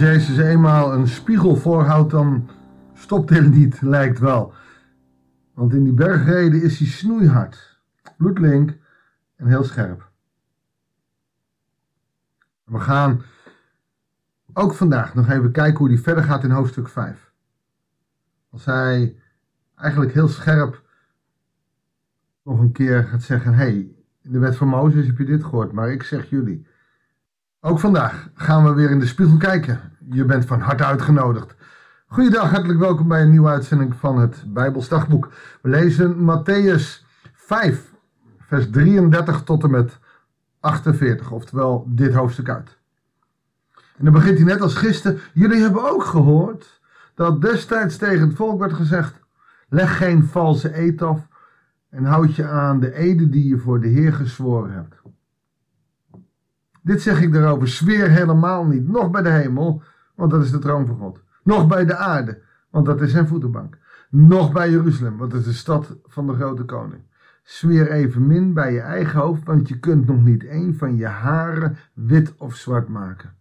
Jezus eenmaal een spiegel voorhoudt, dan stopt hij niet, lijkt wel. Want in die bergreden is hij snoeihard, bloedlink en heel scherp. We gaan ook vandaag nog even kijken hoe die verder gaat in hoofdstuk 5. Als hij eigenlijk heel scherp nog een keer gaat zeggen: hey, in de wet van Mozes heb je dit gehoord, maar ik zeg jullie. Ook vandaag gaan we weer in de spiegel kijken. Je bent van harte uitgenodigd. Goedendag, hartelijk welkom bij een nieuwe uitzending van het Bijbelsdagboek. We lezen Matthäus 5, vers 33 tot en met 48, oftewel dit hoofdstuk uit. En dan begint hij net als gisteren. Jullie hebben ook gehoord dat destijds tegen het volk werd gezegd: leg geen valse eed af en houd je aan de ede die je voor de Heer gezworen hebt. Dit zeg ik daarover, zweer helemaal niet, nog bij de hemel, want dat is de troon van God. Nog bij de aarde, want dat is zijn voetenbank. Nog bij Jeruzalem, want dat is de stad van de grote koning. Zweer evenmin bij je eigen hoofd, want je kunt nog niet één van je haren wit of zwart maken.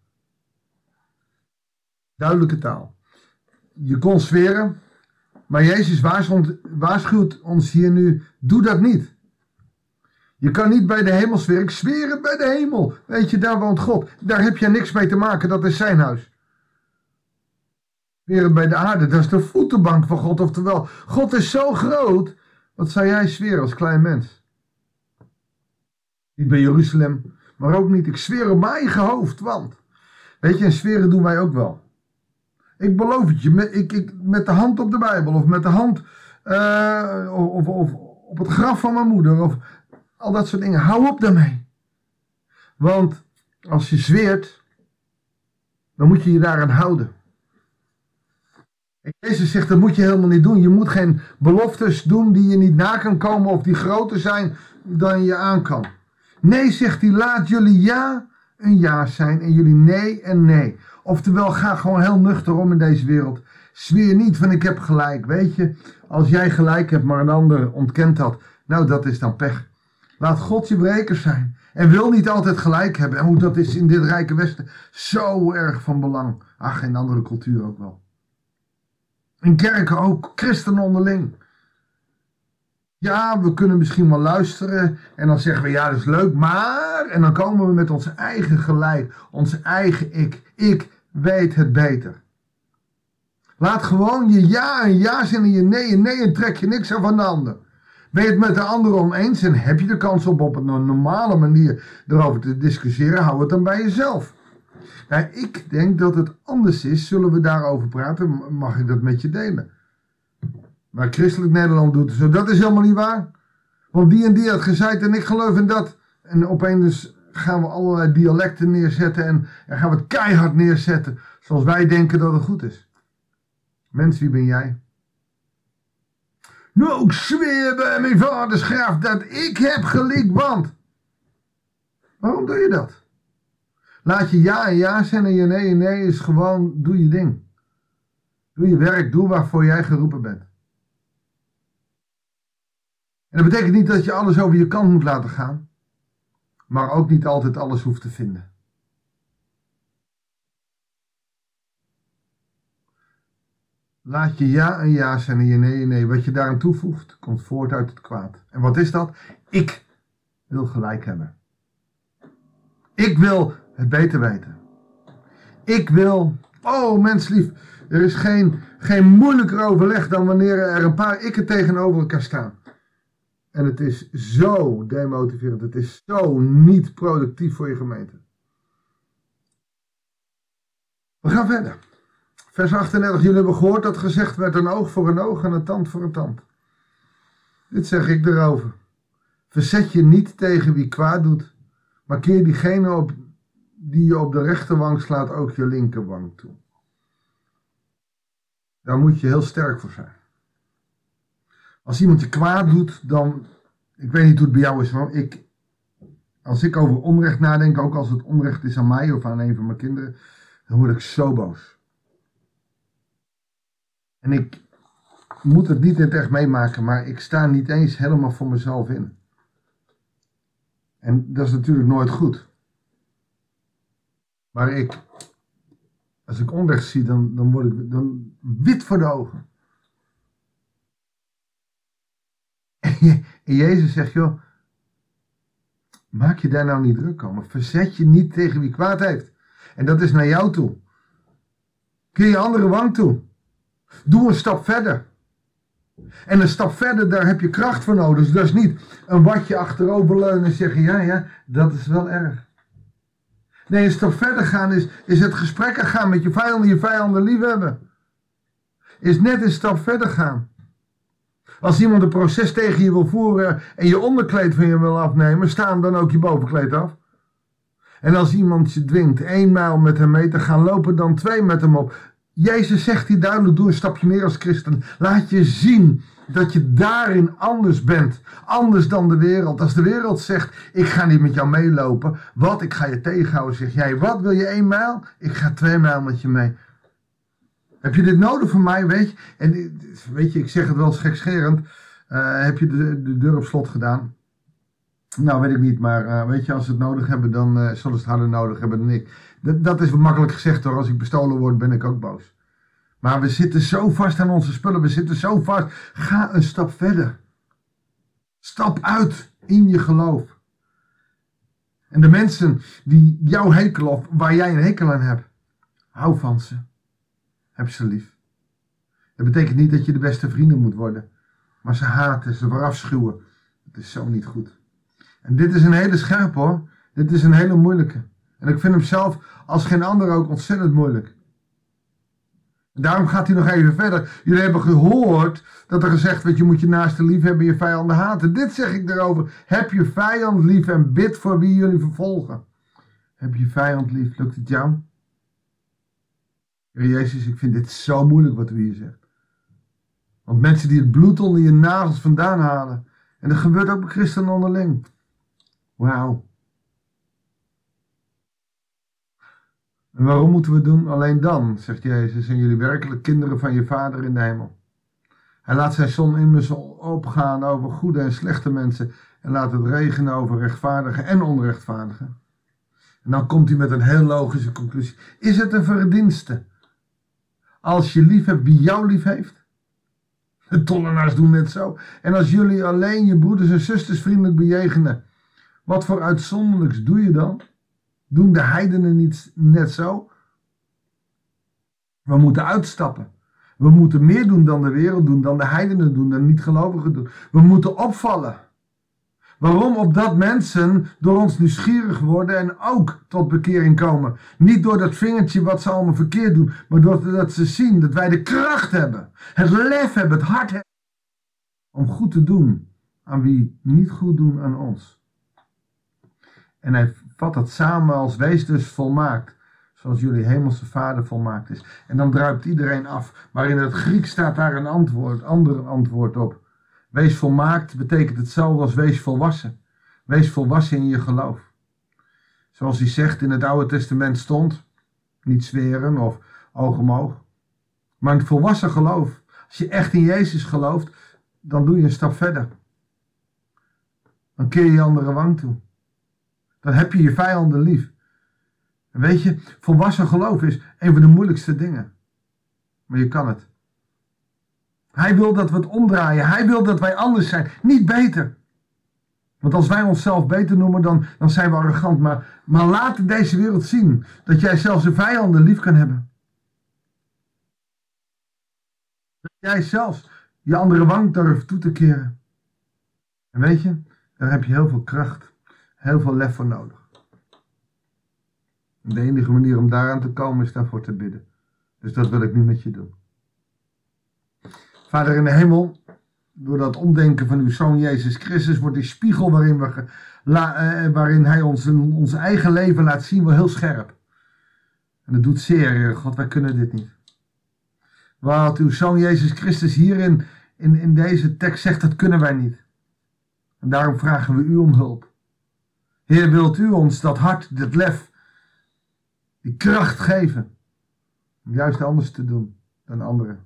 Duidelijke taal. Je kon zweren, maar Jezus waarschuwt ons hier nu, doe dat niet. Je kan niet bij de hemel zweren, ik zweer het bij de hemel. Weet je, daar woont God. Daar heb je niks mee te maken, dat is zijn huis. Weer bij de aarde, dat is de voetenbank van God. Oftewel, God is zo groot, wat zou jij zweren als klein mens? Niet bij Jeruzalem, maar ook niet. Ik zweer op mijn eigen hoofd, want. Weet je, en zweren doen wij ook wel. Ik beloof het je, met, ik, ik, met de hand op de Bijbel of met de hand uh, of, of, op het graf van mijn moeder of al dat soort dingen. Hou op daarmee. Want als je zweert, dan moet je je daaraan houden. En Jezus zegt, dat moet je helemaal niet doen. Je moet geen beloftes doen die je niet na kan komen of die groter zijn dan je aan kan. Nee, zegt hij, laat jullie ja een ja zijn en jullie nee en nee. Oftewel, ga gewoon heel nuchter om in deze wereld. Zweer niet van ik heb gelijk. Weet je, als jij gelijk hebt, maar een ander ontkent dat. Nou, dat is dan pech. Laat God je breker zijn. En wil niet altijd gelijk hebben. En hoe dat is in dit rijke Westen zo erg van belang. Ach, in andere culturen ook wel. In kerken ook, christenen onderling. Ja, we kunnen misschien wel luisteren en dan zeggen we ja, dat is leuk, maar en dan komen we met ons eigen gelijk, ons eigen ik. Ik weet het beter. Laat gewoon je ja en ja zijn en je nee en nee en trek je niks aan van de ander. Ben je het met de ander oneens en heb je de kans op op een normale manier erover te discussiëren, hou het dan bij jezelf. Nou, ik denk dat het anders is. Zullen we daarover praten? Mag ik dat met je delen? Maar christelijk Nederland doet zo. Dat is helemaal niet waar. Want die en die had gezegd en ik geloof in dat. En opeens gaan we allerlei dialecten neerzetten en, en gaan we het keihard neerzetten. Zoals wij denken dat het goed is. Mens, wie ben jij? Nou, ik zweer bij mijn vaders graf dat ik heb gelijk, want. Waarom doe je dat? Laat je ja en ja zijn en je nee en nee is gewoon, doe je ding. Doe je werk, doe waarvoor jij geroepen bent. En dat betekent niet dat je alles over je kant moet laten gaan, maar ook niet altijd alles hoeft te vinden. Laat je ja en ja zijn en je nee en nee. Wat je daaraan toevoegt, komt voort uit het kwaad. En wat is dat? Ik wil gelijk hebben. Ik wil het beter weten. Ik wil, oh menslief, er is geen, geen moeilijker overleg dan wanneer er een paar ikken tegenover elkaar staan. En het is zo demotiverend. Het is zo niet productief voor je gemeente. We gaan verder. Vers 38. Jullie hebben gehoord dat gezegd werd een oog voor een oog en een tand voor een tand. Dit zeg ik erover. Verzet je niet tegen wie kwaad doet, maar keer diegene op die je op de rechterwang slaat ook je linkerwang toe. Daar moet je heel sterk voor zijn. Als iemand je kwaad doet, dan. Ik weet niet hoe het bij jou is, maar ik. Als ik over onrecht nadenk, ook als het onrecht is aan mij of aan een van mijn kinderen, dan word ik zo boos. En ik moet het niet in het echt meemaken, maar ik sta niet eens helemaal voor mezelf in. En dat is natuurlijk nooit goed. Maar ik Als ik onrecht zie, dan, dan word ik dan wit voor de ogen. En Jezus zegt, joh, maak je daar nou niet druk om. Verzet je niet tegen wie kwaad heeft. En dat is naar jou toe. Keer je andere wang toe. Doe een stap verder. En een stap verder, daar heb je kracht voor nodig. Dus dat is niet een watje achteroverleunen en zeggen, ja, ja, dat is wel erg. Nee, een stap verder gaan is, is het gesprek gaan met je vijanden, je vijanden liefhebben. Is net een stap verder gaan. Als iemand een proces tegen je wil voeren en je onderkleed van je wil afnemen, staan dan ook je bovenkleed af. En als iemand je dwingt één mijl met hem mee te gaan lopen, dan twee met hem op. Jezus zegt hier duidelijk, doe een stapje meer als christen. Laat je zien dat je daarin anders bent. Anders dan de wereld. Als de wereld zegt, ik ga niet met jou meelopen. Wat? Ik ga je tegenhouden. Zeg jij, wat wil je één mijl? Ik ga twee mijl met je mee. Heb je dit nodig van mij? Weet je, en weet je ik zeg het wel eens gekscherend. Uh, heb je de, de, deur op slot gedaan? Nou, weet ik niet, maar uh, weet je, als ze het nodig hebben, dan uh, zullen ze het harder nodig hebben dan ik. Dat, dat is makkelijk gezegd hoor. Als ik bestolen word, ben ik ook boos. Maar we zitten zo vast aan onze spullen. We zitten zo vast. Ga een stap verder. Stap uit in je geloof. En de mensen die jou hekelen of waar jij een hekel aan hebt, hou van ze. Heb ze lief. Dat betekent niet dat je de beste vrienden moet worden. Maar ze haten, ze verafschuwen. Dat is zo niet goed. En dit is een hele scherpe hoor. Dit is een hele moeilijke. En ik vind hem zelf als geen ander ook ontzettend moeilijk. Daarom gaat hij nog even verder. Jullie hebben gehoord dat er gezegd werd: je moet je naaste lief hebben, je vijanden haten. Dit zeg ik erover. Heb je vijand lief en bid voor wie jullie vervolgen. Heb je vijand lief? Lukt het jou? Heer Jezus, ik vind dit zo moeilijk wat u hier zegt. Want mensen die het bloed onder je nagels vandaan halen. En dat gebeurt ook bij christenen onderling. Wauw. En waarom moeten we doen? Alleen dan, zegt Jezus, zijn jullie werkelijk kinderen van je Vader in de hemel. Hij laat zijn zon immers opgaan over goede en slechte mensen en laat het regenen over rechtvaardigen en onrechtvaardigen. En dan komt hij met een heel logische conclusie. Is het een verdienste als je lief hebt wie jou lief heeft? De tollenaars doen net zo. En als jullie alleen je broeders en zusters vriendelijk bejegenen, wat voor uitzonderlijks doe je dan? Doen de heidenen niet net zo? We moeten uitstappen. We moeten meer doen dan de wereld doen, dan de heidenen doen, dan niet-gelovigen doen. We moeten opvallen. Waarom? Opdat mensen door ons nieuwsgierig worden en ook tot bekering komen. Niet door dat vingertje wat ze allemaal verkeerd doen, maar doordat ze zien dat wij de kracht hebben, het lef hebben, het hart hebben om goed te doen aan wie niet goed doen aan ons. En hij vat dat samen als wees dus volmaakt. Zoals jullie hemelse vader volmaakt is. En dan druipt iedereen af. Maar in het Griek staat daar een antwoord, ander antwoord op. Wees volmaakt betekent hetzelfde als wees volwassen. Wees volwassen in je geloof. Zoals hij zegt in het Oude Testament stond. Niet zweren of oog om oog. Maar een volwassen geloof. Als je echt in Jezus gelooft, dan doe je een stap verder. Dan keer je andere wang toe. Dan heb je je vijanden lief. En weet je, volwassen geloof is een van de moeilijkste dingen. Maar je kan het. Hij wil dat we het omdraaien. Hij wil dat wij anders zijn. Niet beter. Want als wij onszelf beter noemen, dan, dan zijn we arrogant. Maar, maar laat deze wereld zien dat jij zelfs de vijanden lief kan hebben. Dat jij zelfs je andere wang durft toe te keren. En weet je, daar heb je heel veel kracht heel veel lef voor nodig. de enige manier om daaraan te komen is daarvoor te bidden. Dus dat wil ik nu met je doen. Vader in de hemel, door dat omdenken van uw zoon Jezus Christus wordt die spiegel waarin, we, eh, waarin hij ons ons eigen leven laat zien wel heel scherp. En dat doet zeer, God, wij kunnen dit niet. Wat uw zoon Jezus Christus hierin in, in deze tekst zegt, dat kunnen wij niet. En daarom vragen we u om hulp. Heer, wilt u ons dat hart, dat lef, die kracht geven om juist anders te doen dan anderen.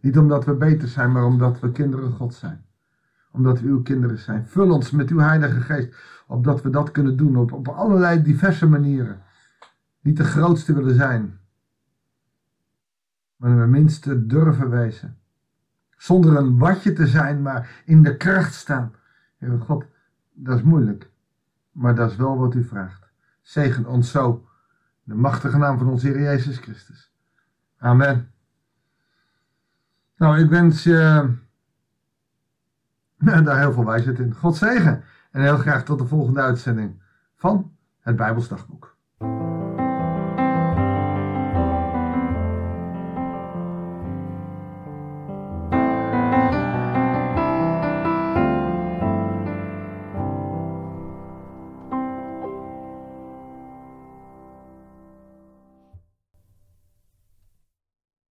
Niet omdat we beter zijn, maar omdat we kinderen God zijn. Omdat we uw kinderen zijn. Vul ons met uw Heilige Geest, opdat we dat kunnen doen op, op allerlei diverse manieren. Niet de grootste willen zijn, maar een minste durven wezen. Zonder een watje te zijn, maar in de kracht staan. Heer God, dat is moeilijk. Maar dat is wel wat u vraagt. Zegen ons zo. De machtige naam van onze Heer Jezus Christus. Amen. Nou, ik wens je daar heel veel wijsheid in. God zegen. En heel graag tot de volgende uitzending van het Bijbelsdagboek.